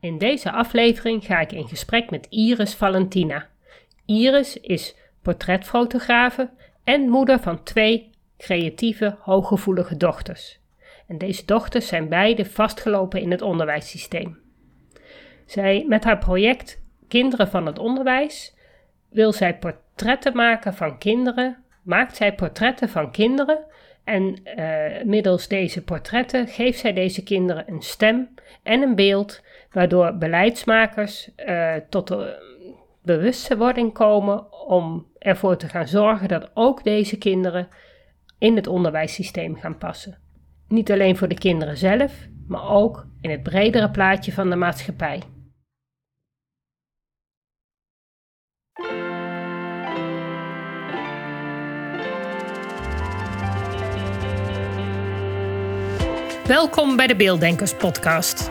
In deze aflevering ga ik in gesprek met Iris Valentina. Iris is portretfotografe en moeder van twee creatieve, hooggevoelige dochters. En deze dochters zijn beide vastgelopen in het onderwijssysteem. Zij, met haar project Kinderen van het Onderwijs wil zij portretten maken van kinderen, maakt zij portretten van kinderen en uh, middels deze portretten geeft zij deze kinderen een stem en een beeld, waardoor beleidsmakers uh, tot de bewustwording komen om ervoor te gaan zorgen dat ook deze kinderen in het onderwijssysteem gaan passen. Niet alleen voor de kinderen zelf, maar ook in het bredere plaatje van de maatschappij. Welkom bij de Beelddenkers podcast.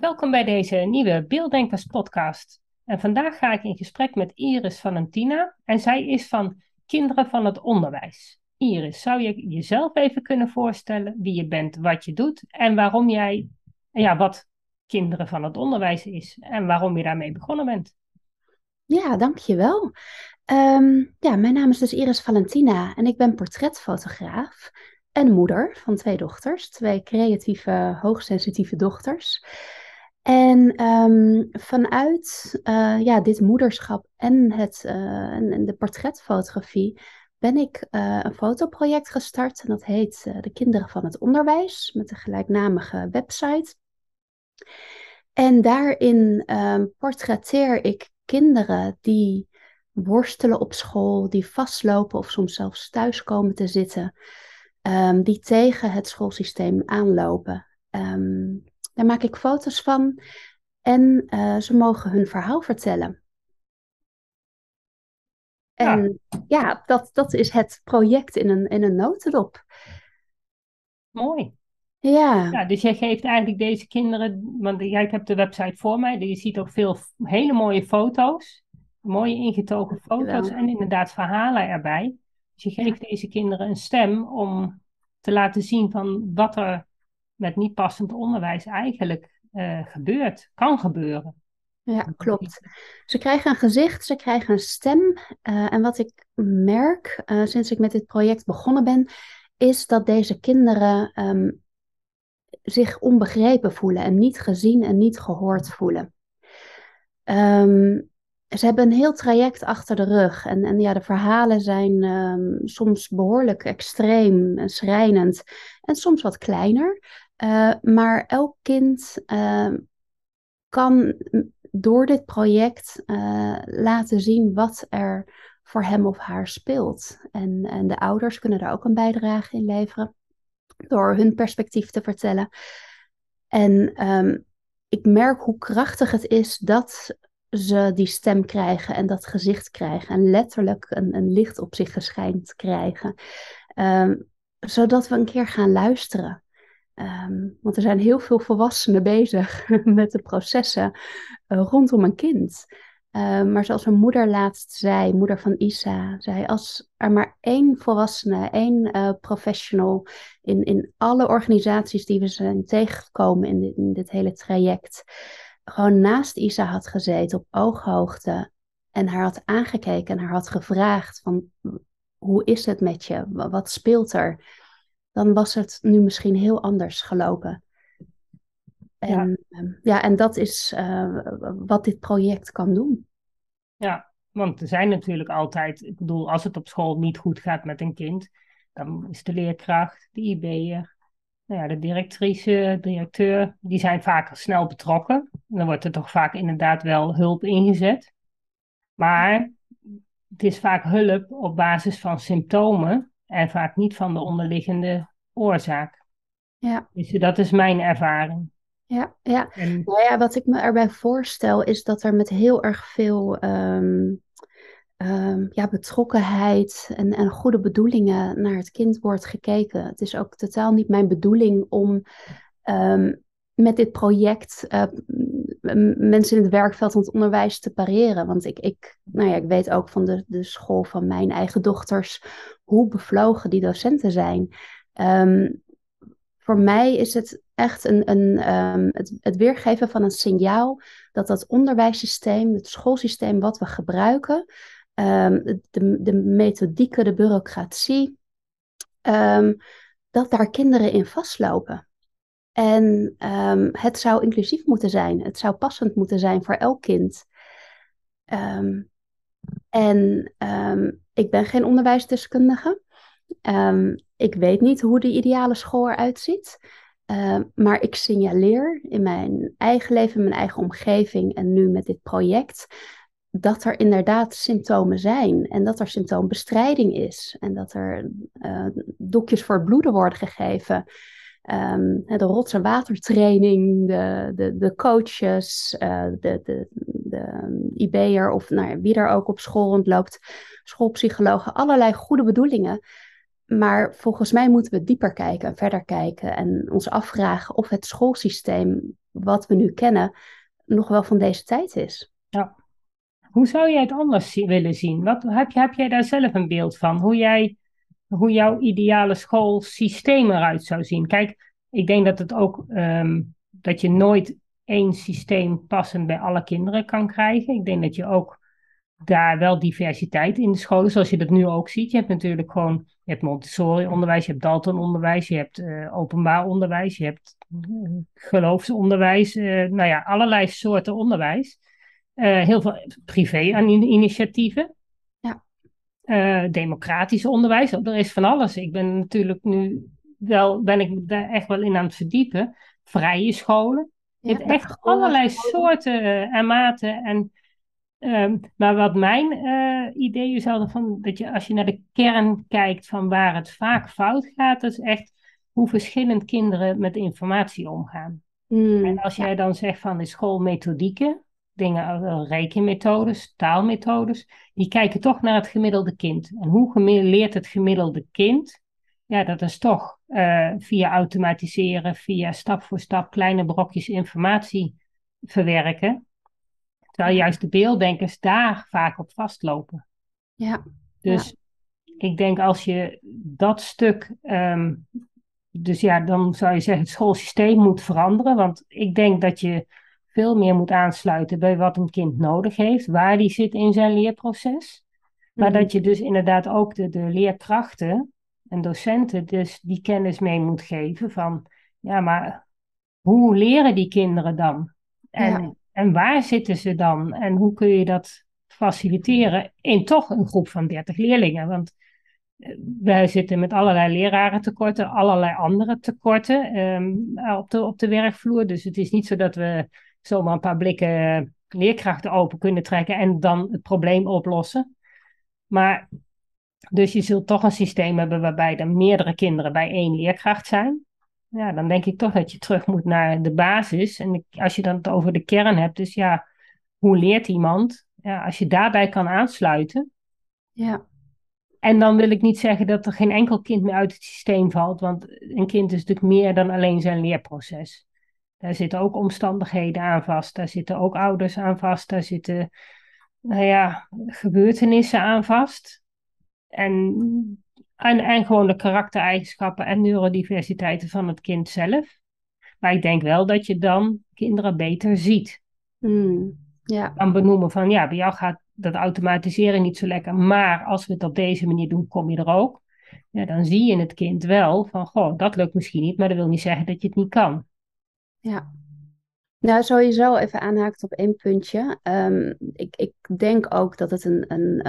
Welkom bij deze nieuwe Beelddenkers podcast. En vandaag ga ik in gesprek met Iris Valentina en zij is van Kinderen van het Onderwijs. Iris, zou je jezelf even kunnen voorstellen wie je bent, wat je doet en waarom jij, ja, wat Kinderen van het Onderwijs is en waarom je daarmee begonnen bent? Ja, dankjewel. Um, ja, mijn naam is dus Iris Valentina en ik ben portretfotograaf en moeder van twee dochters, twee creatieve, hoogsensitieve dochters. En um, vanuit uh, ja, dit moederschap en, het, uh, en de portretfotografie ben ik uh, een fotoproject gestart. En dat heet De Kinderen van het Onderwijs, met de gelijknamige website. En daarin um, portretteer ik kinderen die worstelen op school, die vastlopen of soms zelfs thuis komen te zitten, um, die tegen het schoolsysteem aanlopen. Daar maak ik foto's van en uh, ze mogen hun verhaal vertellen. En ja, ja dat, dat is het project in een, in een notendop. Mooi. Ja. ja. Dus jij geeft eigenlijk deze kinderen, want jij hebt de website voor mij, je ziet ook veel hele mooie foto's, mooie ingetogen foto's en inderdaad verhalen erbij. Dus je geeft deze kinderen een stem om te laten zien van wat er met niet passend onderwijs eigenlijk uh, gebeurt, kan gebeuren. Ja, klopt. Ze krijgen een gezicht, ze krijgen een stem. Uh, en wat ik merk uh, sinds ik met dit project begonnen ben, is dat deze kinderen um, zich onbegrepen voelen en niet gezien en niet gehoord voelen. Um, ze hebben een heel traject achter de rug. En, en ja, de verhalen zijn um, soms behoorlijk extreem en schrijnend. En soms wat kleiner. Uh, maar elk kind uh, kan door dit project uh, laten zien wat er voor hem of haar speelt. En, en de ouders kunnen daar ook een bijdrage in leveren door hun perspectief te vertellen. En um, ik merk hoe krachtig het is dat ze die stem krijgen en dat gezicht krijgen en letterlijk een, een licht op zich geschijnd krijgen. Um, zodat we een keer gaan luisteren. Um, want er zijn heel veel volwassenen bezig met de processen uh, rondom een kind. Uh, maar zoals een moeder laatst zei, moeder van Isa, zei: Als er maar één volwassene, één uh, professional in, in alle organisaties die we zijn tegengekomen in dit, in dit hele traject, gewoon naast Isa had gezeten op ooghoogte en haar had aangekeken en haar had gevraagd: van, Hoe is het met je? Wat speelt er? Dan was het nu misschien heel anders gelopen. En ja, ehm, ja en dat is uh, wat dit project kan doen. Ja, want er zijn natuurlijk altijd, ik bedoel, als het op school niet goed gaat met een kind, dan is de leerkracht, de IB'er, nou ja, de directrice, directeur, die zijn vaak snel betrokken. Dan wordt er toch vaak inderdaad wel hulp ingezet. Maar het is vaak hulp op basis van symptomen en vaak niet van de onderliggende oorzaak. Ja. Dus dat is mijn ervaring. Ja, ja. Nou ja, wat ik me erbij voorstel is dat er met heel erg veel ehm, ehm, ja, betrokkenheid en, en goede bedoelingen naar het kind wordt gekeken. Het is ook totaal niet mijn bedoeling om ehm, met dit project uh, mensen in het werkveld van het onderwijs te pareren. Want ik, ik, nou ja, ik weet ook van de, de school van mijn eigen dochters hoe bevlogen die docenten zijn. Um, voor mij is het echt een, een, um, het, het, weergeven van een signaal dat dat onderwijssysteem, het schoolsysteem wat we gebruiken, um, de, de methodieken, de bureaucratie, dat daar kinderen in vastlopen. En het zou inclusief moeten zijn, het zou passend moeten zijn voor elk kind. en ik ben geen onderwijsdeskundige. Ik weet niet hoe de ideale school eruit ziet. Maar ik signaleer in mijn eigen leven, in mijn eigen omgeving en nu met dit project, dat er inderdaad symptomen zijn en dat er symptoombestrijding is en dat er uh, doekjes voor het bloeden worden gegeven. Um, de rots- en watertraining, de, de, de coaches, uh, de, de, de IB'er of nou, wie er ook op school rondloopt, schoolpsychologen, allerlei goede bedoelingen. Maar volgens mij moeten we dieper kijken, verder kijken en ons afvragen of het schoolsysteem wat we nu kennen nog wel van deze tijd is. Ja. Hoe zou jij het anders willen zien? Wat, heb, heb jij daar zelf een beeld van? Hoe, jij, hoe jouw ideale schoolsysteem eruit zou zien? Kijk, ik denk dat het ook um, dat je nooit één systeem passend bij alle kinderen kan krijgen. Ik denk dat je ook daar wel diversiteit in de scholen, zoals je dat nu ook ziet. Je hebt natuurlijk gewoon, je hebt Montessori-onderwijs, je hebt Dalton-onderwijs, je hebt uh, openbaar onderwijs, je hebt uh, geloofsonderwijs, uh, nou ja, allerlei soorten onderwijs. heel veel privé-initiatieven. Ja. democratisch onderwijs, er is van alles. Ik ben natuurlijk nu wel, ben ik daar echt wel in aan het verdiepen. Vrije scholen. Je hebt echt allerlei soorten en maten en Um, maar wat mijn uh, idee is altijd van dat je als je naar de kern kijkt van waar het vaak fout gaat, dat is echt hoe verschillend kinderen met informatie omgaan. Hmm, en als jij dan zegt van de schoolmethodieken, dingen eh, rekenmethodes, taalmethodes, die kijken toch naar het gemiddelde kind. En hoe leert het gemiddelde kind? Ja, dat is toch uh, via automatiseren, via stap voor stap kleine brokjes informatie verwerken. Terwijl juist de beelddenkers daar vaak op vastlopen. Ja. Dus ik denk als je dat stuk. Ehm, dus ja, dan zou je zeggen, het schoolsysteem moet veranderen. Want ik denk dat je veel meer moet aansluiten bij wat een kind nodig heeft, waar die zit in zijn leerproces. Maar mhm. dat je dus inderdaad ook de, de leerkrachten en docenten dus die kennis mee moet geven van, ja, maar hoe leren die kinderen dan? En en waar zitten ze dan? En hoe kun je dat faciliteren in toch een groep van 30 leerlingen? Want eh, wij zitten met allerlei leraren tekorten, allerlei andere tekorten um, op, de, op de werkvloer. Dus het is niet zo dat we zomaar een paar blikken leerkrachten open kunnen trekken en dan het probleem oplossen. Maar dus je zult toch een systeem hebben waarbij er meerdere kinderen bij één leerkracht zijn ja, dan denk ik toch dat je terug moet naar de basis. En als je dan het over de kern hebt, dus ja, hoe leert iemand? Ja, als je daarbij kan aansluiten. Ja. En dan wil ik niet zeggen dat er geen enkel kind meer uit het systeem valt, want een kind is natuurlijk meer dan alleen zijn leerproces. Daar zitten ook omstandigheden aan vast, daar zitten ook ouders aan vast, daar zitten, nou ja, gebeurtenissen aan vast. En en, en gewoon de karaktereigenschappen en neurodiversiteiten van het kind zelf. Maar ik denk wel dat je dan kinderen beter ziet. Mm, ja. Dan benoemen van ja, bij jou gaat dat automatiseren niet zo lekker. Maar als we het op deze manier doen, kom je er ook. Ja, dan zie je het kind wel van goh, dat lukt misschien niet, maar dat wil niet zeggen dat je het niet kan. Ja. Nou, sowieso even aanhaakt op één puntje. Um, ik, ik denk ook dat het een, een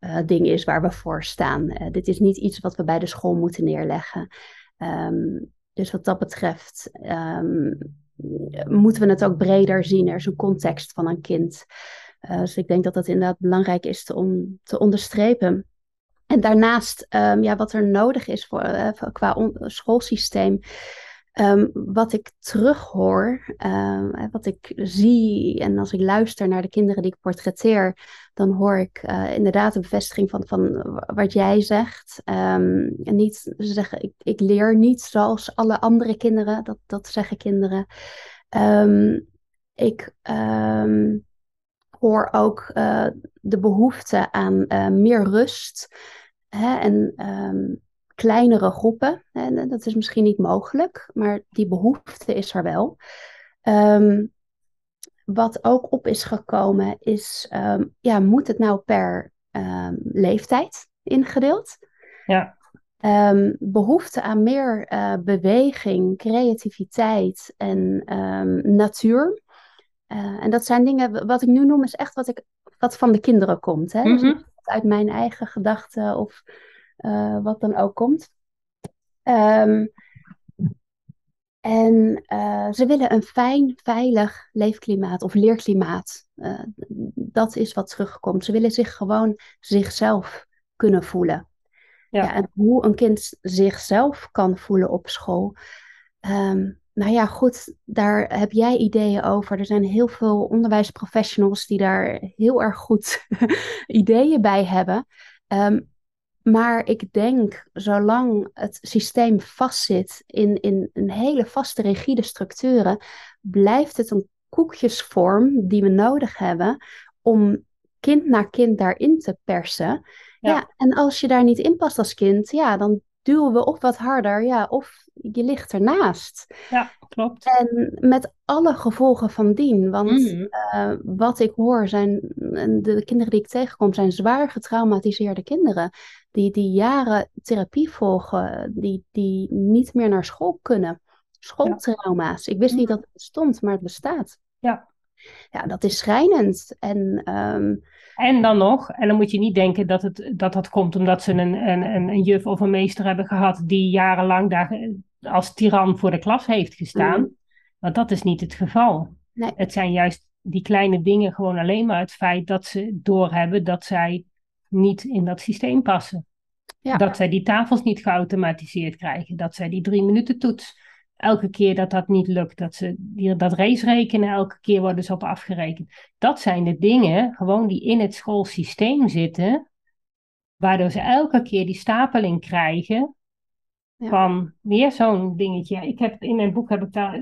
uh, ding is waar we voor staan. Uh, dit is niet iets wat we bij de school moeten neerleggen. Um, dus wat dat betreft um, moeten we het ook breder zien. Er is een context van een kind. Dus ik denk dat dat inderdaad belangrijk is te, om te onderstrepen. En daarnaast, ja, wat er nodig is voor, qua schoolsysteem, um, wat ik terughoor, um, wat ik zie en als ik luister naar de kinderen die ik portretteer, dan hoor ik uh, inderdaad de bevestiging van, van wat jij zegt. en niet, ze zeggen, ik, ik leer niet zoals alle andere kinderen, dat, dat zeggen kinderen. ik hoor ook uh, de behoefte aan uh, meer rust hè, en um, kleinere groepen. En dat is misschien niet mogelijk, maar die behoefte is er wel. Um, wat ook op is gekomen is, um, ja, moet het nou per leeftijd ingedeeld? Ja. Behoefte aan meer uh, beweging, creativiteit en natuur. Uh, en dat zijn dingen, wat ik nu noem, is echt wat, ik, wat van de kinderen komt. Hè? Mm -hmm. dus uit mijn eigen gedachten of uh, wat dan ook komt. Um, en uh, ze willen een fijn, veilig leefklimaat of leerklimaat. Uh, dat is wat terugkomt. Ze willen zich gewoon zichzelf kunnen voelen. Ja. ja en hoe een kind zichzelf kan voelen op school. Um, nou ja, goed, daar heb jij ideeën over. Er zijn heel veel onderwijsprofessionals die daar heel erg goed ideeën bij hebben. Um, maar ik denk, zolang het systeem vastzit in, in een hele vaste, rigide structuren, blijft het een koekjesvorm die we nodig hebben om kind na kind daarin te persen. Ja. ja. en als je daar niet in past als kind, ja, dan duwen we of wat harder, ja, of je ligt ernaast. Ja, klopt. En met alle gevolgen van dien. Want mm. uh, wat ik hoor zijn, de kinderen die ik tegenkom, zijn zwaar getraumatiseerde kinderen. Die, die jaren therapie volgen, die, die niet meer naar school kunnen. Schooltrauma's. Ik wist niet dat het bestond, maar het bestaat. Ja. Ja, dat is schrijnend. En um, en dan nog, en dan moet je niet denken dat het, dat, dat komt omdat ze een, een, een, juf of een meester hebben gehad die jarenlang daar als tiran voor de klas heeft gestaan. Mm. Want dat is niet het geval. Nee. Het zijn juist die kleine dingen gewoon alleen maar het feit dat ze doorhebben dat zij niet in dat systeem passen. Ja. Dat zij die tafels niet geautomatiseerd krijgen. Dat zij die drie minuten toets elke keer dat dat niet lukt, dat ze die, dat race rekenen, elke keer worden ze op afgerekend. Dat zijn de dingen gewoon die in het schoolsysteem zitten, waardoor ze elke keer die stapeling krijgen ja. van weer zo'n dingetje. Ik heb in mijn boek heb ik daar,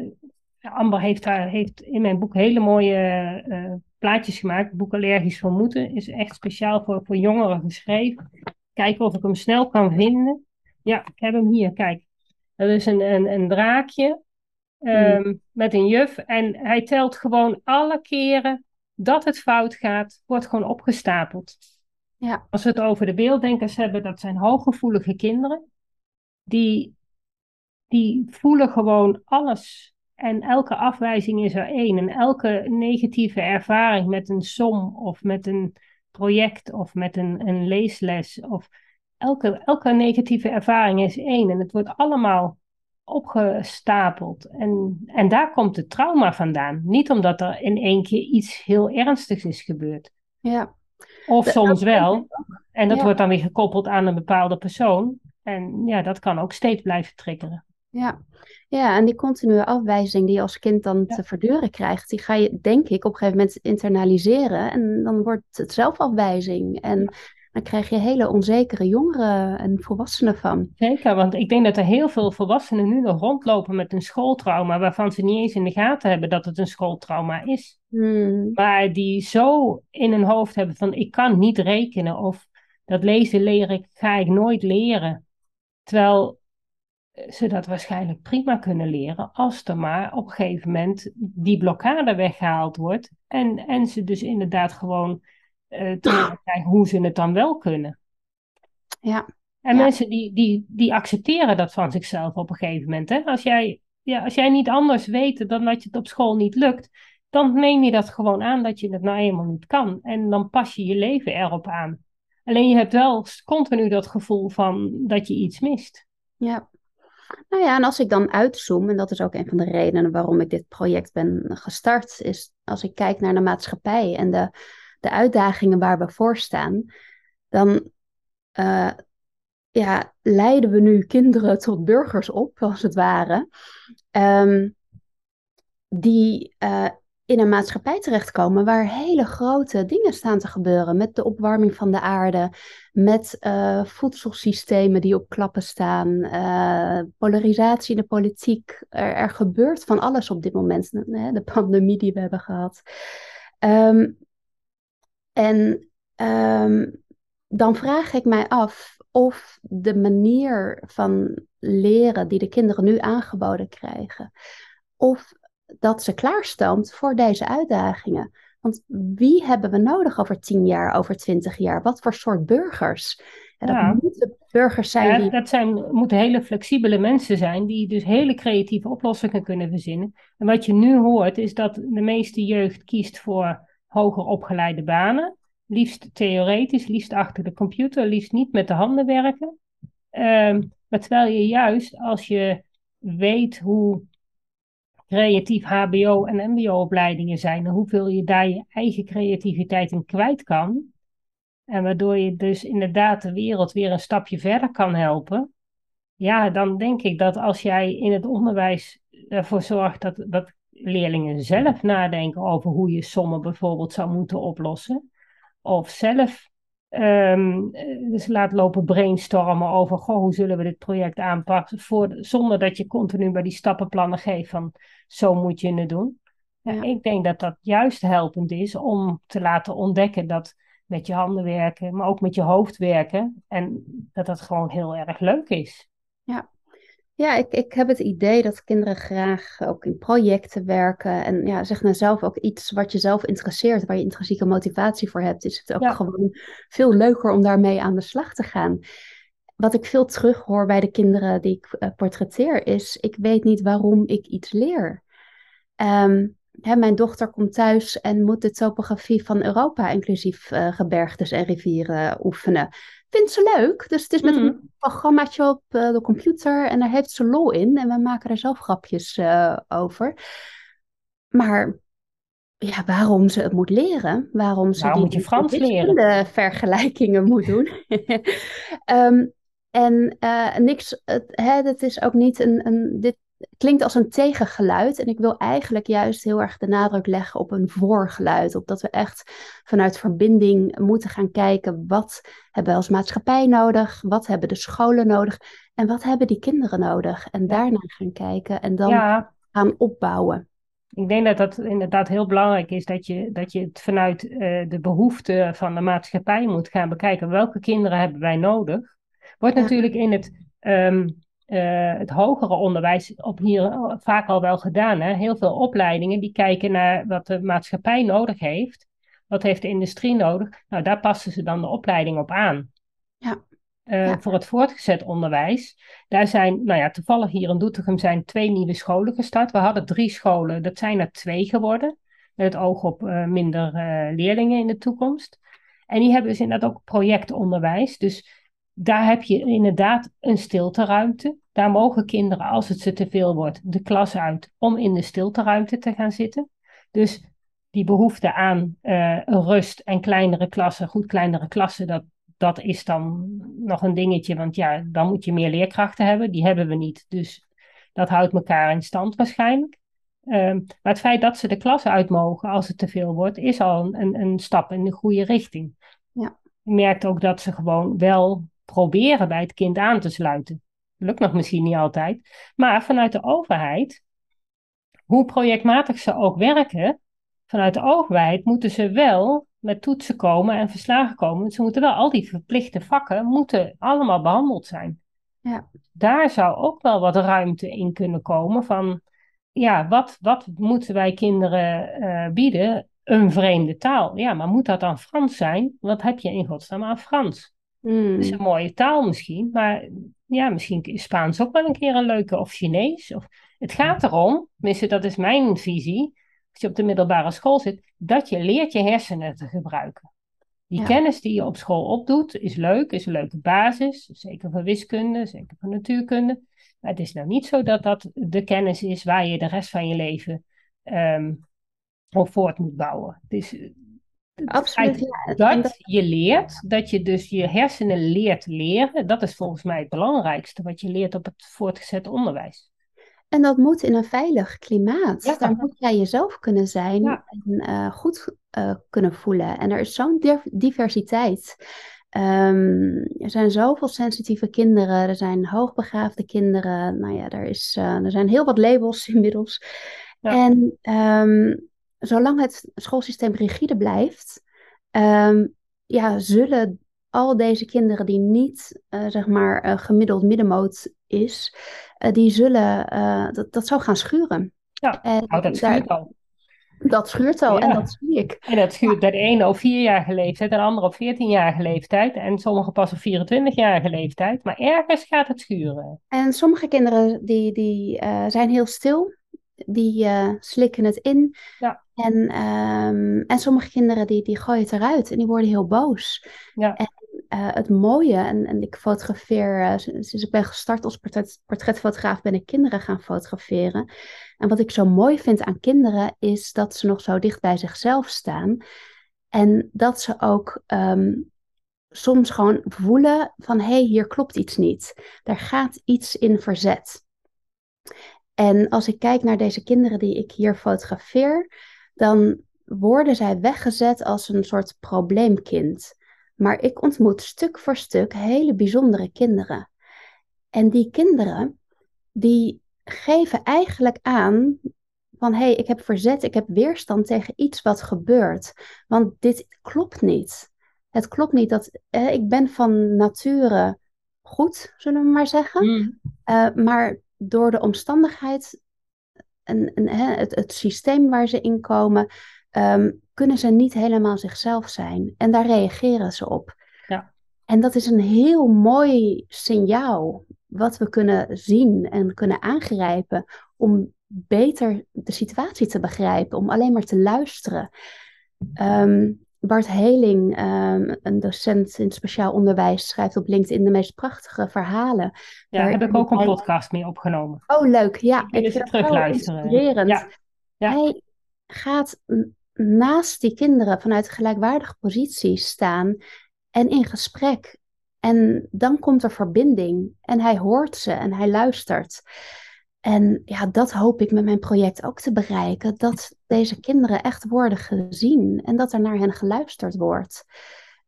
Amber heeft daar heeft in mijn boek hele mooie uh, plaatjes gemaakt. Het boek Allergisch Vermoeden is echt speciaal voor, voor jongeren geschreven. Kijken of ik hem snel kan vinden. Ja, ik heb hem hier, kijk. Dat is een, een, een draakje um, met een juf. En hij telt gewoon alle keren dat het fout gaat, wordt gewoon opgestapeld. Ja. Als we het over de beelddenkers hebben, dat zijn hooggevoelige kinderen. Die, die voelen gewoon alles. En elke afwijzing is er één. En elke negatieve ervaring met een som of met een project of met een, een leesles of elke, elke negatieve ervaring is één en het wordt allemaal opgestapeld. En, en daar komt het trauma vandaan. Niet omdat er in één keer iets heel ernstigs is gebeurd. Ja. Of soms wel. En dat wordt dan weer gekoppeld aan een bepaalde persoon. En ja, dat kan ook steeds blijven triggeren. Ja. ja, en die continue afwijzing die je als kind dan te verduren krijgt, die ga je denk ik op een gegeven moment internaliseren. En dan wordt het zelfafwijzing. En dan krijg je hele onzekere jongeren en volwassenen van. Zeker, want ik denk dat er heel veel volwassenen nu nog rondlopen met een schooltrauma, waarvan ze niet eens in de gaten hebben dat het een schooltrauma is. Hmm. Maar die zo in hun hoofd hebben van ik kan niet rekenen of dat lezen leren ga ik nooit leren. Terwijl ze dat waarschijnlijk prima kunnen leren als er maar op een gegeven moment die blokkade weggehaald wordt en, en ze dus inderdaad gewoon uh, te krijgen hoe ze het dan wel kunnen. Ja. En mensen die, die, die accepteren dat van zichzelf op een gegeven moment. Hè? Als, jij, ja, als jij niet anders weet dan dat je het op school niet lukt, dan neem je dat gewoon aan dat je het nou eenmaal niet kan. En dan pas je je leven erop aan. Alleen je hebt wel continu dat gevoel van dat je iets mist. Ja. Nou ja, en als ik dan uitzoom, en dat is ook een van de redenen waarom ik dit project ben gestart, is als ik kijk naar de maatschappij en de de uitdagingen waar we voor staan, dan uh, ja, leiden we nu kinderen tot burgers op, als het ware, um, die uh, in een maatschappij terechtkomen waar hele grote dingen staan te gebeuren. Met de opwarming van de aarde, met uh, voedselsystemen die op klappen staan, uh, polarisatie in de politiek. Er, er, gebeurt van alles op dit moment. De pandemie die we hebben gehad. Um, en um, dan vraag ik mij af of de manier van leren die de kinderen nu aangeboden krijgen, of dat ze klaarstond voor deze uitdagingen. Want wie hebben we nodig over tien jaar, over twintig jaar? Wat voor soort burgers? Dat ja. moeten burgers zijn. Ja, die... Dat zijn, moeten hele flexibele mensen zijn die dus hele creatieve oplossingen kunnen verzinnen. En wat je nu hoort is dat de meeste jeugd kiest voor hoger opgeleide banen. Liefst theoretisch, liefst achter de computer, liefst niet met de handen werken. Um, maar terwijl je juist als je weet hoe creatief HBO en MBO-opleidingen zijn en hoeveel je daar je eigen creativiteit in kwijt kan. En waardoor je dus inderdaad de wereld weer een stapje verder kan helpen. Ja, dan denk ik dat als jij in het onderwijs ervoor zorgt dat, dat leerlingen zelf nadenken over hoe je sommen bijvoorbeeld zou moeten oplossen. Of zelf um, dus laat lopen brainstormen over goh, hoe zullen we dit project aanpakken. Voor, zonder dat je continu bij die stappenplannen geeft van zo moet je het doen. Ja. Ik denk dat dat juist helpend is om te laten ontdekken dat met je handen werken, maar ook met je hoofd werken. En dat dat gewoon heel erg leuk is. Ja, ja, ik, ik heb het idee dat kinderen graag ook in projecten werken. En ja, zeg nou zelf ook iets wat je zelf interesseert, waar je intrinsieke motivatie voor hebt, is het ook gewoon veel leuker om daarmee aan de slag te gaan. Wat ik veel terughoor bij de kinderen die ik uh, portretteer, is: ik weet niet waarom ik iets leer. Um, hè, mijn dochter komt thuis en moet de topografie van Europa, inclusief uh, gebergtes en rivieren, oefenen vindt ze leuk. Dus het is met een mm. programmaatje op uh, de computer en daar heeft ze lol in. En we maken er zelf grapjes uh, over. Maar ja, waarom ze het moet leren, waarom ze die moet je Frans leren? vergelijkingen moet doen. um, en uh, niks, het, hè, het is ook niet een, een dit klinkt als een tegengeluid. En ik wil eigenlijk juist heel erg de nadruk leggen op een voorgeluid. Op dat we echt vanuit verbinding moeten gaan kijken. Wat hebben we als maatschappij nodig? Wat hebben de scholen nodig? En wat hebben die kinderen nodig? En daarna gaan kijken en dan gaan opbouwen. Ik denk dat dat inderdaad heel belangrijk is dat je, dat je het vanuit uh, de behoeften van de maatschappij moet gaan bekijken. Welke kinderen hebben wij nodig? Wordt natuurlijk in het um, uh, het hogere onderwijs op hier vaak al wel gedaan. Hè? Heel veel opleidingen die kijken naar wat de maatschappij nodig heeft. Wat heeft de industrie nodig? Nou, daar passen ze dan de opleiding op aan. Ja. Uh, Voor het voortgezet onderwijs, daar zijn, nou ja, toevallig hier in Doetinchem zijn twee nieuwe scholen gestart. We hadden drie scholen, dat zijn er twee geworden. Met het oog op uh, minder leerlingen in de toekomst. En die hebben dus inderdaad ook projectonderwijs. Dus daar heb je inderdaad een stilteruimte. Daar mogen kinderen, als het ze te veel wordt, de klas uit om in de stilteruimte te gaan zitten. Dus die behoefte aan uh, rust en kleinere klassen, goed kleinere klassen, dat, dat is dan nog een dingetje. Want ja, dan moet je meer leerkrachten hebben. Die hebben we niet. Dus dat houdt elkaar in stand waarschijnlijk. Um, maar het feit dat ze de klas uit mogen als het te veel wordt, is al een, een stap in de goede richting. Ja. Je merkt ook dat ze gewoon wel proberen bij het kind aan te sluiten. Lukt nog misschien niet altijd. Maar vanuit de overheid, hoe projectmatig ze ook werken, vanuit de overheid moeten ze wel met toetsen komen en verslagen komen. Ze moeten wel, al die verplichte vakken moeten allemaal behandeld zijn. Ja. Daar zou ook wel wat ruimte in kunnen komen van, ja, wat, wat moeten wij kinderen uh, bieden? Een vreemde taal. Ja, maar moet dat dan Frans zijn? Wat heb je in godsnaam aan Frans? Mm. Dat is een mooie taal misschien, maar ja, misschien is Spaans ook wel een keer een leuke, of Chinees. Of, het gaat erom, tenminste dat is mijn visie, als je op de middelbare school zit, dat je leert je hersenen te gebruiken. Die kennis die je op school opdoet, is leuk, is een leuke basis, zeker voor wiskunde, zeker voor natuurkunde. Maar het is nou niet zo dat dat de kennis is waar je de rest van je leven um, op voort moet bouwen. Het is Absoluut. Ja. Dat, je leert, dat je dus je hersenen leert leren, dat is volgens mij het belangrijkste wat je leert op het voortgezet onderwijs. En dat moet in een veilig klimaat. Ja. Daar moet jij jezelf kunnen zijn Ja. en eh, goed eh, kunnen voelen. En er is zo'n div- diversiteit. Ehm, er zijn zoveel sensitieve kinderen, er zijn hoogbegaafde kinderen. Nou ja, er, is, eh, er zijn heel wat labels inmiddels. Ja. En ehm, zolang het schoolsysteem rigide blijft, ehm, ja, zullen al deze kinderen die niet, eh, zeg maar, eh, gemiddeld middenmoot is, eh, die zullen, dat, dat zou gaan schuren. Ja, En nou, dat daar- schuurt al. dat schuurt al en Ja. dat zie ik. En dat schuurt bij de ene op vierjarige leeftijd, en de andere op 14-jarige leeftijd, en sommigen pas op 24-jarige leeftijd. Maar ergens gaat het schuren. En sommige kinderen die, die zijn heel stil, die slikken het in. Ja. En, ehm, en sommige kinderen die, die gooien het eruit en die worden heel boos. Ja. En eh, het mooie, en, en ik fotografeer, eh, sinds ik ben gestart als portret, portretfotograaf, ben ik kinderen gaan fotograferen. En wat ik zo mooi vind aan kinderen is dat ze nog zo dicht bij zichzelf staan. En dat ze ook ehm, soms gewoon voelen van hé, hey, hier klopt iets niet. Er gaat iets in verzet. En als ik kijk naar deze kinderen die ik hier fotografeer, dan worden zij weggezet als een soort probleemkind. Maar ik ontmoet stuk voor stuk hele bijzondere kinderen. En die kinderen, die geven eigenlijk aan van hé, hey, ik heb verzet, ik heb weerstand tegen iets wat gebeurt. Want dit klopt niet. Het klopt niet dat eh, ik ben van nature goed, zullen we maar zeggen. Mm. Uh, maar door de omstandigheid het, het, systeem waar ze in komen, um, kunnen ze niet helemaal zichzelf zijn. En daar reageren ze op. Ja. En dat is een heel mooi signaal wat we kunnen zien en kunnen aangrijpen om beter de situatie te begrijpen, om alleen maar te luisteren. Um, Bart Heling, um, een docent in speciaal onderwijs, schrijft op LinkedIn de meest prachtige verhalen. Ja, daar heb ik ook een podcast mee opgenomen. Oh, leuk. Ja, ik, ik vind het terugluisteren. inspirerend. Ja. Ja. Hij gaat naast die kinderen vanuit een gelijkwaardige positie staan en in gesprek. En dan komt er verbinding en hij hoort ze en hij luistert. En ja, dat hoop ik met mijn project ook te bereiken. Dat deze kinderen echt worden gezien en dat er naar hen geluisterd wordt.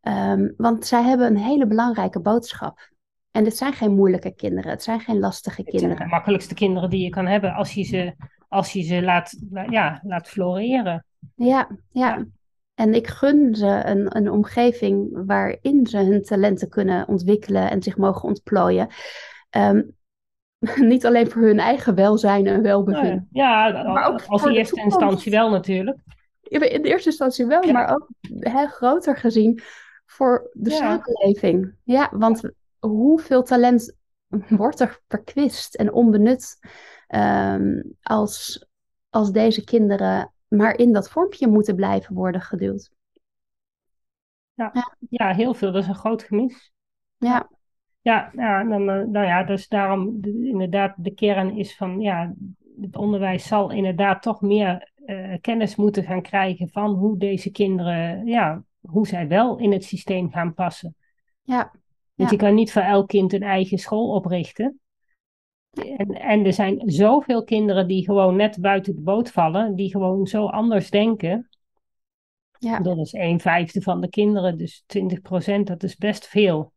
Um, want zij hebben een hele belangrijke boodschap. En dit zijn geen moeilijke kinderen, het zijn geen lastige het kinderen. zijn de makkelijkste kinderen die je kan hebben als je ze, als je ze laat, ja, laat floreren. Ja, ja, ja. En ik gun ze een, een omgeving waarin ze hun talenten kunnen ontwikkelen en zich mogen ontplooien. Um, niet alleen voor hun eigen welzijn en welbevinden. Ja, ja maar ook als eerste instantie wel natuurlijk. In eerste instantie wel, ja. maar ook hè, groter gezien voor de ja. samenleving. Ja, want hoeveel talent wordt er verkwist en onbenut um, als, als deze kinderen maar in dat vormpje moeten blijven worden geduwd. Ja, ja. ja heel veel. Dat is een groot gemis. Ja. Ja, ja nou, nou ja, dus daarom de, inderdaad de kern is van, ja, het onderwijs zal inderdaad toch meer uh, kennis moeten gaan krijgen van hoe deze kinderen, ja, hoe zij wel in het systeem gaan passen. Ja. Want ja. je kan niet voor elk kind een eigen school oprichten. En, en er zijn zoveel kinderen die gewoon net buiten de boot vallen, die gewoon zo anders denken. Ja. Dat is een vijfde van de kinderen, dus 20 procent, dat is best veel.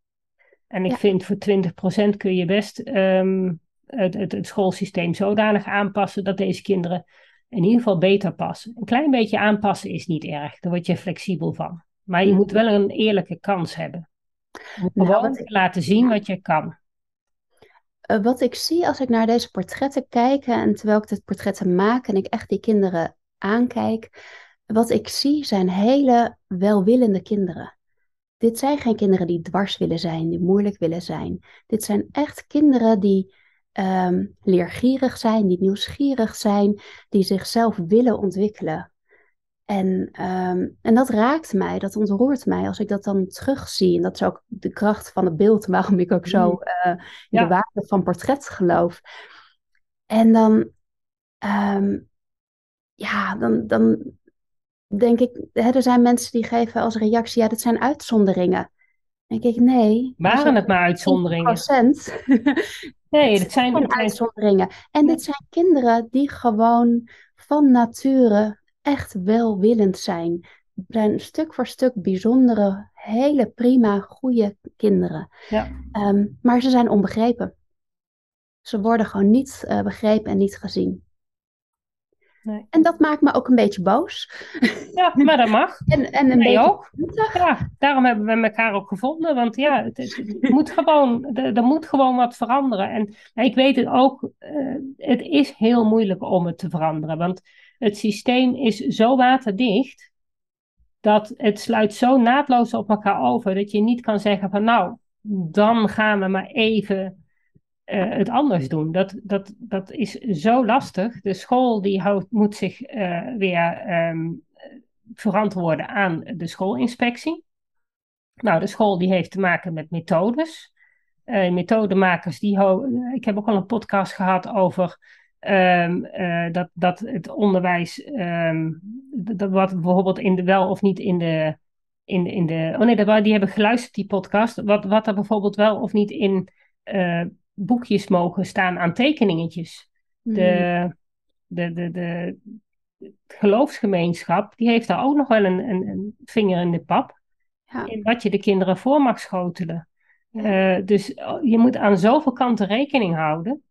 En ik Ja. vind voor 20% kun je best ehm, het, het, het schoolsysteem zodanig aanpassen dat deze kinderen in ieder geval beter passen. Een klein beetje aanpassen is niet erg, daar word je flexibel van. Maar je Mhm. moet wel een eerlijke kans hebben. Je moet Nou, gewoon laten zien wat je kan. Eh, wat ik zie als ik naar deze portretten kijk en terwijl ik dit portretten maak en ik echt die kinderen aankijk, wat ik zie zijn hele welwillende kinderen. Dit zijn geen kinderen die dwars willen zijn, die moeilijk willen zijn. Dit zijn echt kinderen die ehm, leergierig zijn, die nieuwsgierig zijn, die zichzelf willen ontwikkelen. En, ehm, en dat raakt mij, dat ontroert mij als ik dat dan terugzie. En dat is ook de kracht van het beeld, waarom ik ook zo eh, in Ja. de waarde van portret geloof. En dan, ehm, ja, dan, dan denk ik, hè, er zijn mensen die geven als reactie, ja, dat zijn uitzonderingen. Dan denk ik, nee. Waren het maar uitzonderingen? nee, dat zijn, het uitzonderingen. En dit zijn kinderen die gewoon van nature echt welwillend zijn. Zijn stuk voor stuk bijzondere, hele prima, goede kinderen. Ja. Ehm, maar ze zijn onbegrepen. Ze worden gewoon niet uh, begrepen en niet gezien. Nee. En dat maakt me ook een beetje boos. Ja, maar dat mag. en, en een beetje ook. Ja, daarom hebben we elkaar ook gevonden. Want ja, het, moet gewoon, er, moet gewoon wat veranderen. En ik weet het ook, uh, het is heel moeilijk om het te veranderen. Want het systeem is zo waterdicht, dat het sluit zo naadloos op elkaar over, dat je niet kan zeggen van nou, dan gaan we maar even uh, het anders doen. Dat, dat, dat is zo lastig. De school die moet zich uh, weer um, verantwoorden aan de schoolinspectie. Nou, de school die heeft te maken met methodes. Uh, methodemakers, die ik heb ook al een podcast gehad over um, dat, dat het onderwijs, um, dat wat bijvoorbeeld in de wel of niet in de, in, in de, oh nee, die hebben geluisterd die podcast, wat, wat er bijvoorbeeld wel of niet in boekjes mogen staan aan tekeningetjes. De, hmm. de, de, de, geloofsgemeenschap, die heeft daar ook nog wel een, een, een vinger in de pap. Ja. In wat je de kinderen voor mag schotelen. Uh, dus oh, je moet aan zoveel kanten rekening houden.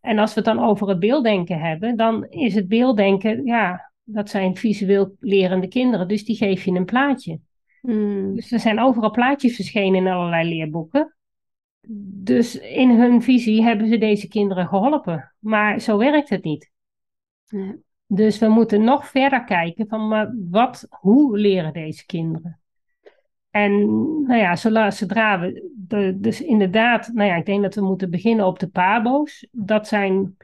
En als we het dan over het beelddenken hebben, dan is het beelddenken, ja, dat zijn visueel lerende kinderen, dus die geef je een plaatje. Hmm. Dus er zijn overal plaatjes verschenen in allerlei leerboeken. Dus in hun visie hebben ze deze kinderen geholpen. Maar zo werkt het niet. Nee. Dus we moeten nog verder kijken van maar wat, hoe leren deze kinderen? En nou ja, zodra we de, dus inderdaad, nou ja, ik denk dat we moeten beginnen op de pabo's. Dat zijn,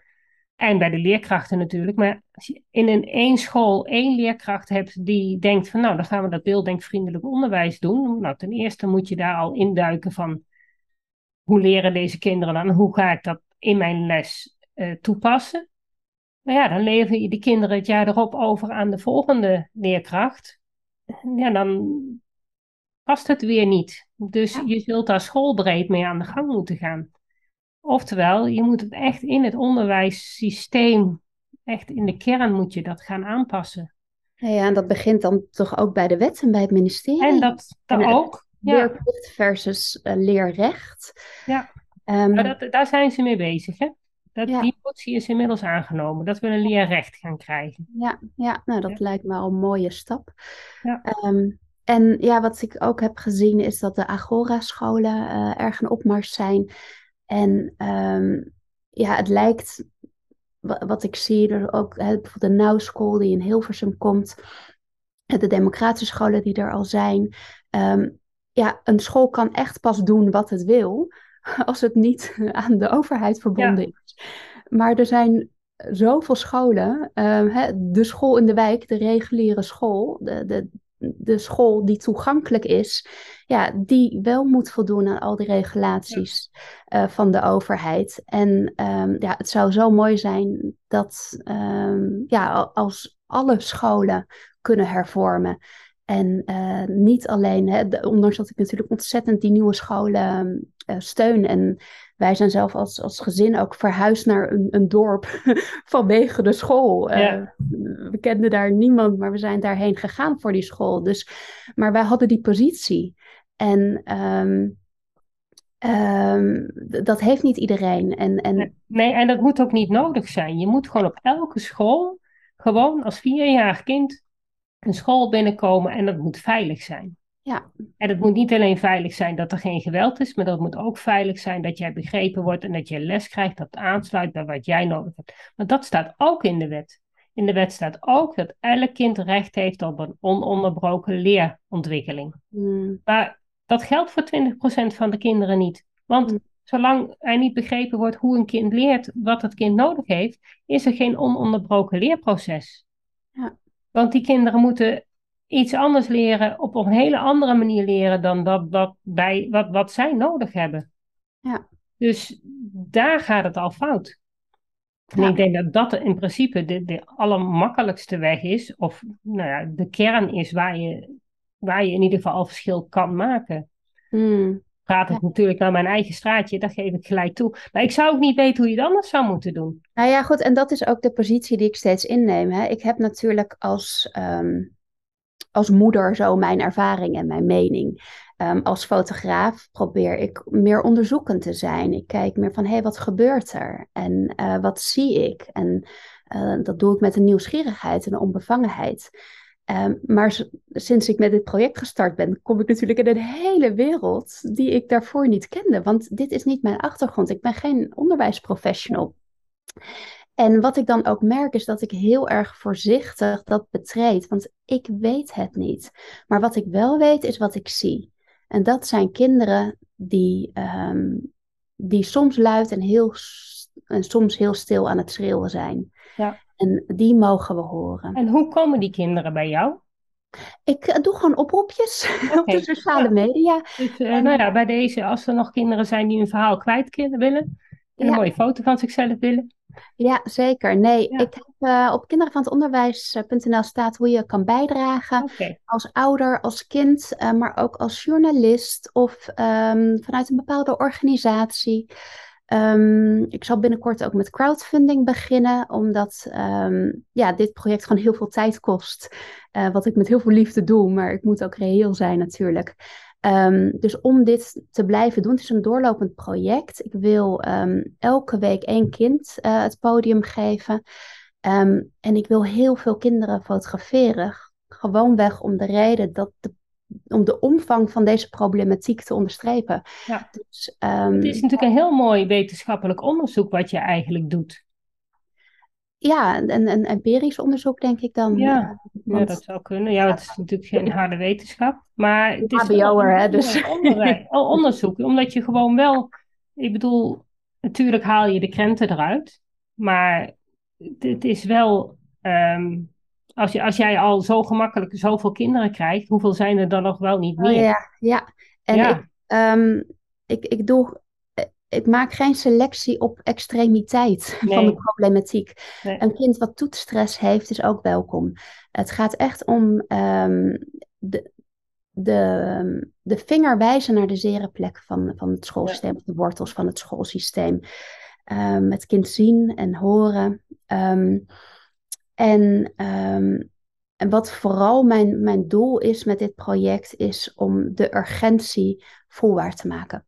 en bij de leerkrachten natuurlijk, maar als je in een één school één leerkracht hebt die denkt van nou, dan gaan we dat beelddenkvriendelijk onderwijs doen. Nou, ten eerste moet je daar al induiken van hoe leren deze kinderen dan? Hoe ga ik dat in mijn les uh, toepassen? Maar ja, dan lever je de kinderen het jaar erop over aan de volgende leerkracht. Ja, dan past het weer niet. Dus je zult daar schoolbreed mee aan de gang moeten gaan. Oftewel, je moet het echt in het onderwijssysteem, echt in de kern moet je dat gaan aanpassen. Ja, en dat begint dan toch ook bij de wet en bij het ministerie. En dat, dat ook leerplicht versus uh, leerrecht. Ja, um, dat, daar zijn ze mee bezig, hè? Dat, Die motie is inmiddels aangenomen, dat we een leerrecht gaan krijgen. Ja, ja nou dat lijkt me al een mooie stap. Ja. Um, en ja, wat ik ook heb gezien is dat de Agora-scholen uh, erg een opmars zijn. En um, ja, het lijkt, wat ik zie, er ook hè, bijvoorbeeld de Now School die in Hilversum komt, de democratische scholen die er al zijn. Um, ja, een school kan echt pas doen wat het wil, als het niet aan de overheid verbonden is. Maar er zijn zoveel scholen, uh, de school in de wijk, de reguliere school, de, de, de school die toegankelijk is, ja, die wel moet voldoen aan al die regulaties uh, van de overheid. En um, ja, het zou zo mooi zijn dat um, ja, als alle scholen kunnen hervormen. En uh, niet alleen, hè, ondanks dat ik natuurlijk ontzettend die nieuwe scholen uh, steun. En wij zijn zelf als, als gezin ook verhuisd naar een, een dorp vanwege de school. Uh, we kenden daar niemand, maar we zijn daarheen gegaan voor die school. Dus, maar wij hadden die positie. En um, um, dat heeft niet iedereen. En, en... Nee, en dat moet ook niet nodig zijn. Je moet gewoon op elke school, gewoon als vierjarig kind een school binnenkomen en dat moet veilig zijn. Ja. En het moet niet alleen veilig zijn dat er geen geweld is, maar dat moet ook veilig zijn dat jij begrepen wordt en dat je les krijgt dat aansluit bij wat jij nodig hebt. Maar dat staat ook in de wet. In de wet staat ook dat elk kind recht heeft op een ononderbroken leerontwikkeling. Hmm. Maar dat geldt voor 20% van de kinderen niet. Want hmm. zolang er niet begrepen wordt hoe een kind leert wat het kind nodig heeft, is er geen ononderbroken leerproces. Ja. Want die kinderen moeten iets anders leren, op een hele andere manier leren dan dat, wat, bij, wat, wat zij nodig hebben. Ja. Dus daar gaat het al fout. En ik denk dat dat in principe de, de allermakkelijkste weg is, of nou ja, de kern is waar je, waar je in ieder geval al verschil kan maken. Hmm. Praat ik natuurlijk naar mijn eigen straatje, dat geef ik gelijk toe. Maar ik zou ook niet weten hoe je het anders zou moeten doen. Nou ja, goed, en dat is ook de positie die ik steeds inneem. Hè. Ik heb natuurlijk als, ehm, als moeder zo mijn ervaring en mijn mening. Ehm, als fotograaf probeer ik meer onderzoekend te zijn. Ik kijk meer van, hé, hey, wat gebeurt er? En uh, wat zie ik? En uh, dat doe ik met een nieuwsgierigheid en een onbevangenheid. Um, maar sinds ik met dit project gestart ben, kom ik natuurlijk in een hele wereld die ik daarvoor niet kende. Want dit is niet mijn achtergrond. Ik ben geen onderwijsprofessional. En wat ik dan ook merk is dat ik heel erg voorzichtig dat betreed, want ik weet het niet. Maar wat ik wel weet is wat ik zie. En dat zijn kinderen die, um, die soms luid en, heel, en soms heel stil aan het schreeuwen zijn. Ja. En die mogen we horen. En hoe komen die kinderen bij jou? Ik uh, doe gewoon oproepjes okay. op de sociale media. Dus uh, en... nou ja, bij deze, als er nog kinderen zijn die hun verhaal kwijt willen, en een mooie foto van zichzelf willen. Ja, zeker. Nee, ja. ik heb uh, op kinderenvanhetonderwijs.nl staat hoe je kan bijdragen. Okay. Als ouder, als kind, uh, maar ook als journalist of um, vanuit een bepaalde organisatie. Um, ik zal binnenkort ook met crowdfunding beginnen, omdat um, ja, dit project gewoon heel veel tijd kost. Uh, wat ik met heel veel liefde doe, maar ik moet ook reëel zijn natuurlijk. Um, dus om dit te blijven doen, het is een doorlopend project. Ik wil elke week één kind uh, het podium geven. En ik wil heel veel kinderen fotograferen. Gewoonweg om de reden dat de, om de omvang van deze problematiek te onderstrepen. Ja. Dus, het is natuurlijk een heel mooi wetenschappelijk onderzoek wat je eigenlijk doet. Ja, een, een empirisch onderzoek denk ik dan. Ja, want... ja dat zou kunnen. Ja, het is natuurlijk geen harde wetenschap. Maar het is HBO'er, hè? Dus. Onderwijs, onderzoek, omdat je gewoon wel... Ik bedoel, natuurlijk haal je de krenten eruit. Maar het is wel... Um, als, je, als jij al zo gemakkelijk zoveel kinderen krijgt, hoeveel zijn er dan nog wel niet meer? Oh, ja, ja. En ja. Ik, um, ik, ik doe ik maak geen selectie op extremiteit nee. van de problematiek. Nee. Een kind wat toetsstress heeft, is ook welkom. Het gaat echt om um, de, de, de vinger wijzen naar de zere plek van, van het schoolsysteem, ja. de wortels van het schoolsysteem. Um, het kind zien en horen. Um, en, en wat vooral mijn, mijn doel is met dit project, is om de urgentie voelbaar te maken.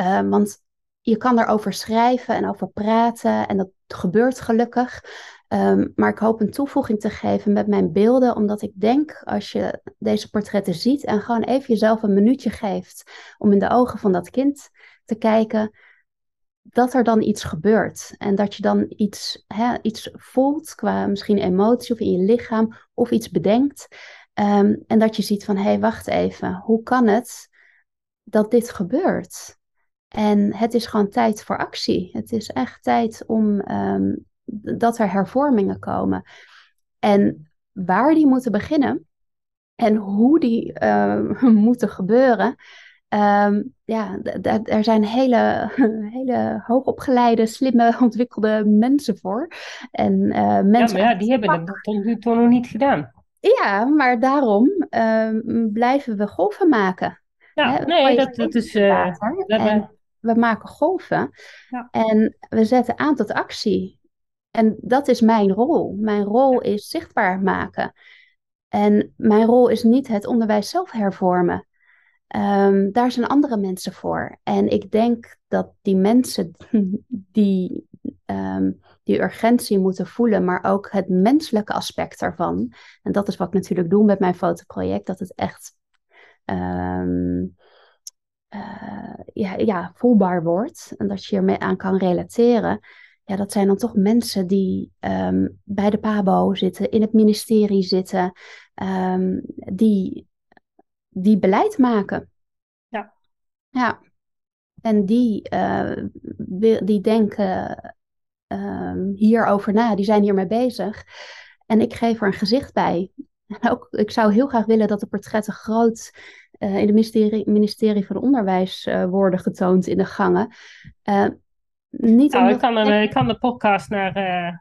Uh, want je kan erover schrijven en over praten en dat gebeurt gelukkig. Um, maar ik hoop een toevoeging te geven met mijn beelden, omdat ik denk als je deze portretten ziet en gewoon even jezelf een minuutje geeft om in de ogen van dat kind te kijken, dat er dan iets gebeurt. En dat je dan iets, hè, iets voelt qua misschien emotie of in je lichaam of iets bedenkt. Um, en dat je ziet van hé, hey, wacht even, hoe kan het dat dit gebeurt? En het is gewoon tijd voor actie. Het is echt tijd om um, dat er hervormingen komen. En waar die moeten beginnen en hoe die uh, moeten gebeuren. Um, ja, er zijn hele, hele hoogopgeleide, slimme, ontwikkelde mensen voor. En, uh, mensen ja, maar ja, die hebben het tot nu toe nog niet gedaan. Ja, maar daarom uh, blijven we golven maken. Ja, nee, dat, dat is. Uh, en, we maken golven ja. en we zetten aan tot actie. En dat is mijn rol. Mijn rol is zichtbaar maken. En mijn rol is niet het onderwijs zelf hervormen. Um, daar zijn andere mensen voor. En ik denk dat die mensen die um, die urgentie moeten voelen, maar ook het menselijke aspect daarvan. En dat is wat ik natuurlijk doe met mijn fotoproject, dat het echt um, uh, ja, ja, voelbaar wordt en dat je ermee aan kan relateren. Ja, dat zijn dan toch mensen die bij de PABO zitten, in het ministerie zitten, die, die beleid maken. Ja. Ja. En die, uh, die denken um, hierover na, die zijn hiermee bezig. En ik geef er een gezicht bij. En ook, ik zou heel graag willen dat de portretten groot uh, in het ministerie, ministerie van Onderwijs uh, worden getoond in de gangen. Niet Nou, ik kan, een, ik kan de podcast naar eh,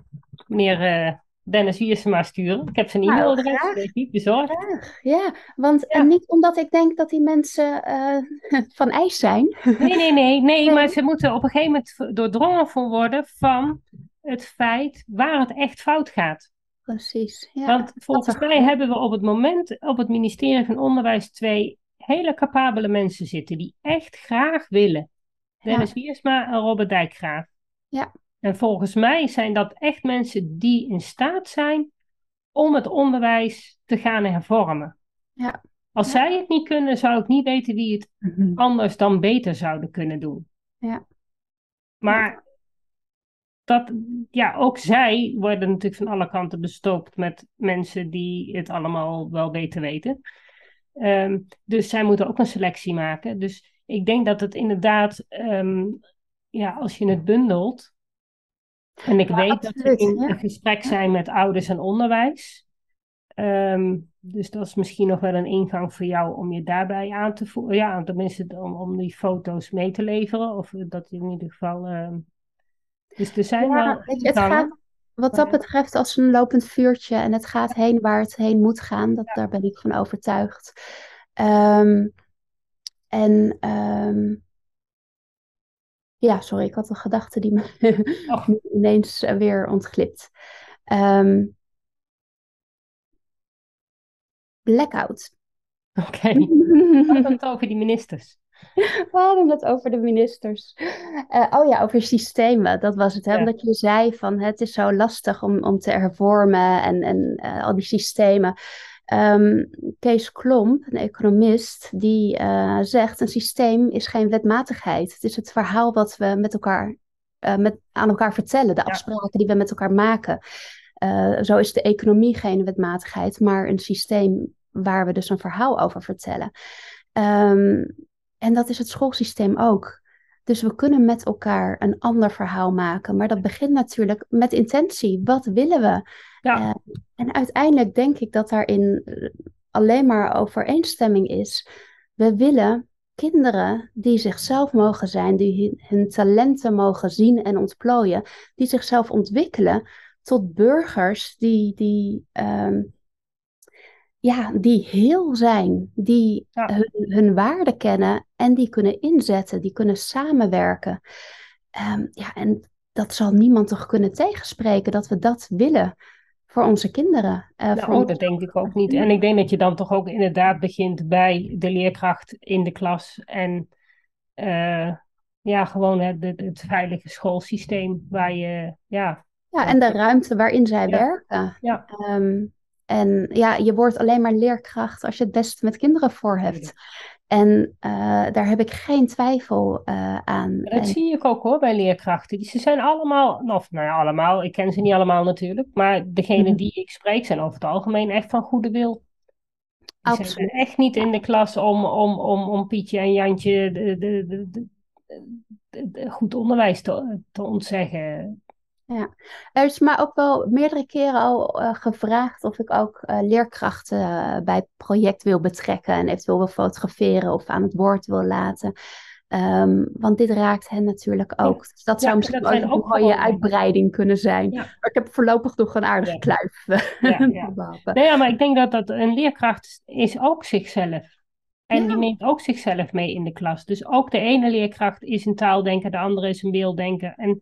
Dennis Wiersema sturen. Ik heb zijn Nou, e-mailadres, weet niet, bezorgd. Graag, ja, want Ja. en niet omdat ik denk dat die mensen eh, van ijs zijn. Nee, nee, nee, nee, maar ze moeten op een gegeven moment doordrongen voor worden van het feit waar het echt fout gaat. Precies, ja. Want volgens mij hebben we op het moment op het ministerie van Onderwijs twee hele capabele mensen zitten die echt graag willen. Ja. Dennis Wiersma en Robert Dijkgraaf. Ja. En volgens mij zijn dat echt mensen die in staat zijn om het onderwijs te gaan hervormen. Ja. Als Ja. zij het niet kunnen, zou ik niet weten wie het Mhm. anders dan beter zouden kunnen doen. Ja. Maar dat, ja, ook zij worden natuurlijk van alle kanten bestookt met mensen die het allemaal wel beter weten. Ehm, dus zij moeten ook een selectie maken. Dus ik denk dat het inderdaad, ehm, ja, als je het bundelt. En ik Ja, weet dat we in gesprek zijn met ouders en onderwijs. Ehm, dus dat is misschien nog wel een ingang voor jou om je daarbij aan te voeren. Ja, tenminste om, om die foto's mee te leveren. Of dat in ieder geval. ehm, dus er zijn Ja, wel weet je, het gaat wat dat betreft als een lopend vuurtje en het gaat heen waar het heen moet gaan. Dat, Daar ben ik van overtuigd. Ehm, en ja, sorry, ik had een gedachte die me nu ineens weer ontglipt. Ehm, blackout. Oké, we hadden het over die ministers. We hadden het over de ministers. Eh, oh ja, over systemen. Dat was het. Hè? Ja. Omdat je zei van het is zo lastig om, om te hervormen en, en eh, al die systemen. Ehm, Kees Klomp, een economist, die eh, zegt een systeem is geen wetmatigheid. Het is het verhaal wat we met elkaar, eh, met, aan elkaar vertellen, de Ja. afspraken die we met elkaar maken. Eh, zo is de economie geen wetmatigheid, maar een systeem waar we dus een verhaal over vertellen. Ehm, en dat is het schoolsysteem ook. Dus we kunnen met elkaar een ander verhaal maken. Maar dat begint natuurlijk met intentie. Wat willen we? Ja, Eh, en uiteindelijk denk ik dat daarin eh, alleen maar overeenstemming is. We willen kinderen die zichzelf mogen zijn, die hun, talenten mogen zien en ontplooien, die zichzelf ontwikkelen tot burgers die, die, ehm, ja, die heel zijn, die Ja. hun, hun waarde kennen en die kunnen inzetten, die kunnen samenwerken. Ehm, ja, en dat zal niemand toch kunnen tegenspreken dat we dat willen voor onze kinderen. eh, voor nou, onze- dat denk ik ook niet. En ik denk dat je dan toch ook inderdaad begint bij de leerkracht in de klas. En eh, ja, gewoon het, het, het veilige schoolsysteem waar je, ja, Ja, en de ruimte waarin zij Ja. werken. Ja. Ehm, en ja, je wordt alleen maar leerkracht als je het best met kinderen voor hebt. En eh, daar heb ik geen twijfel eh, aan. dat En- zie ik ook hoor bij leerkrachten. Ze zijn allemaal, of nou ja, allemaal, ik ken ze niet allemaal natuurlijk. Maar degene Mhm. die ik spreek zijn over het algemeen echt van goede wil. Die zijn Absoluut. echt niet in de klas om, om, om, om Pietje en Jantje de, de, de, de, de- de- goed onderwijs te, te ontzeggen. Er is mij ook wel meerdere keren al eh, gevraagd of ik ook eh, leerkrachten eh, bij het project wil betrekken en eventueel wil fotograferen of aan het woord wil laten. Ehm, want dit raakt hen natuurlijk ook. Dus dat Ja, zou misschien dat ook een mooie gewoon- uitbreiding kunnen zijn. Ja. Maar ik heb voorlopig nog een aardige Ja. kluif Ja, ja. Nee, ja, maar ik denk dat, dat een leerkracht is ook zichzelf. En Ja. die neemt ook zichzelf mee in de klas. Dus ook de ene leerkracht is een taaldenker, de andere is een beelddenker. En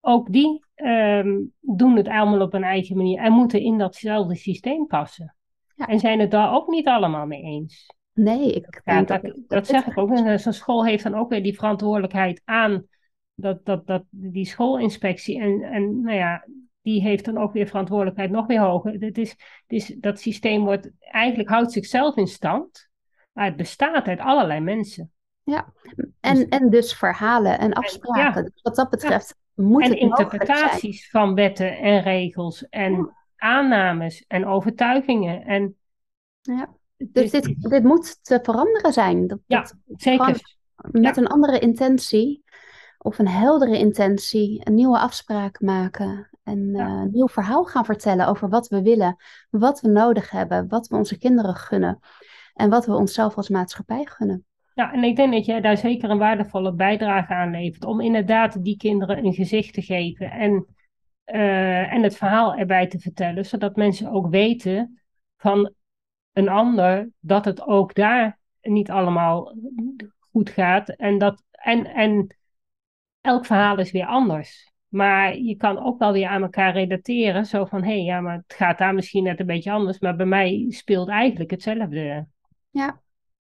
ook die ehm, doen het allemaal op een eigen manier en moeten in datzelfde systeem passen. Ja. En zijn het daar ook niet allemaal mee eens. Nee, ik Ja, denk dat, dat, dat zeg ik ook. En Zo'n school heeft dan ook weer die verantwoordelijkheid aan dat, dat, dat, die schoolinspectie. En, en nou ja, die heeft dan ook weer verantwoordelijkheid nog weer hoger. Het is, het is, dat systeem wordt, eigenlijk houdt zichzelf in stand. Maar het bestaat uit allerlei mensen. En, en dus verhalen en afspraken. Dus wat dat betreft moet en zijn. interpretaties van wetten en regels. En Ja. aannames en overtuigingen. En Ja. Dus is- dit, dit moet te veranderen zijn. Dat, Ja, dat zeker. met Ja. een andere intentie of een heldere intentie een nieuwe afspraak maken. En Ja. eh, een nieuw verhaal gaan vertellen over wat we willen, wat we nodig hebben, wat we onze kinderen gunnen en wat we onszelf als maatschappij gunnen. Ja, en ik denk dat jij daar zeker een waardevolle bijdrage aan levert. Om inderdaad die kinderen een gezicht te geven. En, uh, en het verhaal erbij te vertellen. Zodat mensen ook weten van een ander dat het ook daar niet allemaal goed gaat. En, dat, en, en elk verhaal is weer anders. Maar je kan ook wel weer aan elkaar relateren. Zo van, hé, hey, ja, maar het gaat daar misschien net een beetje anders. Maar bij mij speelt eigenlijk hetzelfde. Ja,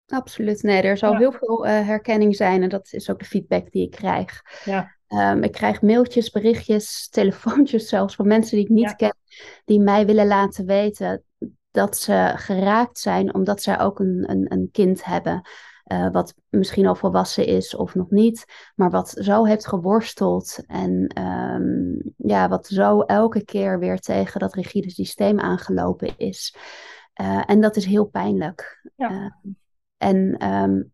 absoluut. Nee, er zal heel veel uh, herkenning zijn. En dat is ook de feedback die ik krijg. Ja. Um, ik krijg mailtjes, berichtjes, telefoontjes zelfs van mensen die ik niet ken. Die mij willen laten weten dat ze geraakt zijn omdat zij ook een, een, een kind hebben. Uh, wat misschien al volwassen is of nog niet, maar wat zo heeft geworsteld en um, ja, wat zo elke keer weer tegen dat rigide systeem aangelopen is. Uh, en dat is heel pijnlijk. Ja. Uh, en um,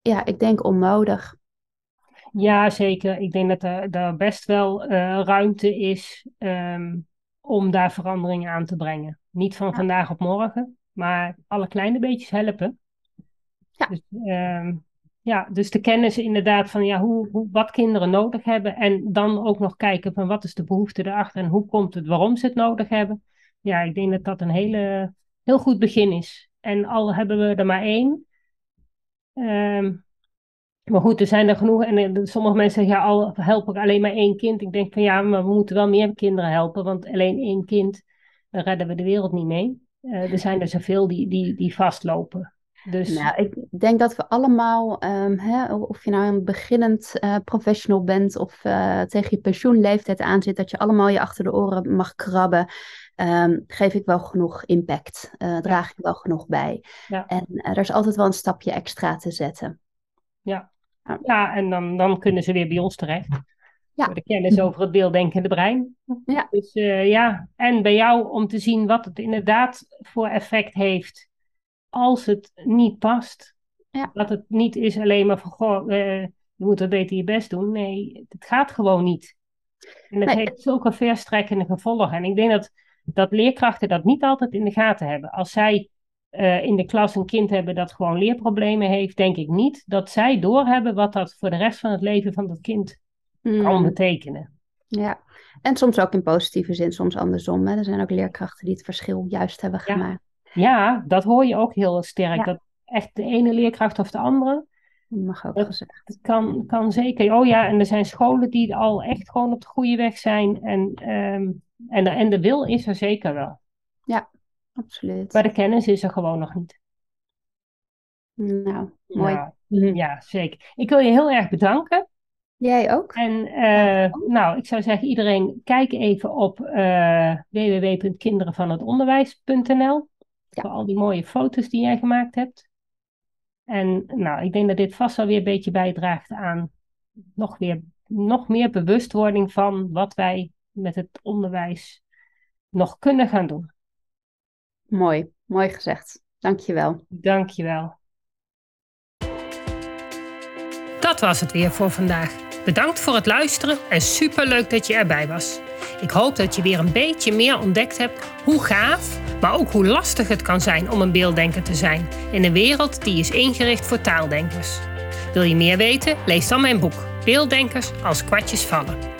ja, ik denk onnodig. Ja, zeker. Ik denk dat er, best wel ruimte is um, om daar verandering aan te brengen. Niet van ja. vandaag op morgen, maar alle kleine beetjes helpen. Ja. Dus, um, ja, dus de kennis inderdaad van ja, hoe, hoe, wat kinderen nodig hebben. En dan ook nog kijken van wat is de behoefte erachter en hoe komt het waarom ze het nodig hebben. Ja, ik denk dat dat een hele, heel goed begin is. En al hebben we er maar één. Um, maar goed, er zijn er genoeg. En sommige mensen zeggen, ja, al help ik alleen maar één kind. Ik denk van ja, maar we moeten wel meer kinderen helpen. Want alleen één kind, dan redden we de wereld niet mee. Uh, er zijn er zoveel die, die, die vastlopen. Dus... Nou, ik denk dat we allemaal, um, hè, of je nou een beginnend uh, professional bent of tegen je pensioenleeftijd aan zit, dat je allemaal je achter de oren mag krabben. Um, geef ik wel genoeg impact? Uh, draag ik wel genoeg bij? Ja. En er is altijd wel een stapje extra te zetten. Ja, ja en dan, dan kunnen ze weer bij ons terecht. Ja. Voor de kennis over het beelddenkende brein. Ja. Dus ja, en bij jou om te zien wat het inderdaad voor effect heeft als het niet past. Ja. Dat het niet is alleen maar van, goh, uh, je moet er beter je best doen. Nee, het gaat gewoon niet. En het Nee. heeft zulke verstrekkende gevolgen. En ik denk dat, dat leerkrachten dat niet altijd in de gaten hebben. Als zij eh, in de klas een kind hebben dat gewoon leerproblemen heeft, denk ik niet dat zij doorhebben wat dat voor de rest van het leven van dat kind kan Mm, betekenen. ja. En soms ook in positieve zin, soms andersom. Hè. Er zijn ook leerkrachten die het verschil juist hebben Ja. gemaakt. Ja, dat hoor je ook heel sterk. Ja. Dat echt de ene leerkracht of de andere. Dat mag ook Dat- gezegd. Het kan, kan zeker. Oh ja, en er zijn scholen die al echt gewoon op de goede weg zijn. En, ehm, en, de, en de wil is er zeker wel. Absoluut. Maar de kennis is er gewoon nog niet. Nou, mooi. Ja, ja, zeker. Ik wil je heel erg bedanken. Jij ook? En eh, nou, ik zou zeggen, iedereen kijk even op eh www.kinderenvanhetonderwijs.nl Ja. voor al die mooie foto's die jij gemaakt hebt. En nou, ik denk dat dit vast wel weer een beetje bijdraagt aan nog, weer, nog meer bewustwording van wat wij met het onderwijs nog kunnen gaan doen. Mooi, mooi gezegd. Dankjewel. Dankjewel. Dat was het weer voor vandaag. Bedankt voor het luisteren en superleuk dat je erbij was. Ik hoop dat je weer een beetje meer ontdekt hebt hoe gaaf, maar ook hoe lastig het kan zijn om een beelddenker te zijn in een wereld die is ingericht voor taaldenkers. Wil je meer weten? Lees dan mijn boek Beelddenkers als kwartjes vallen.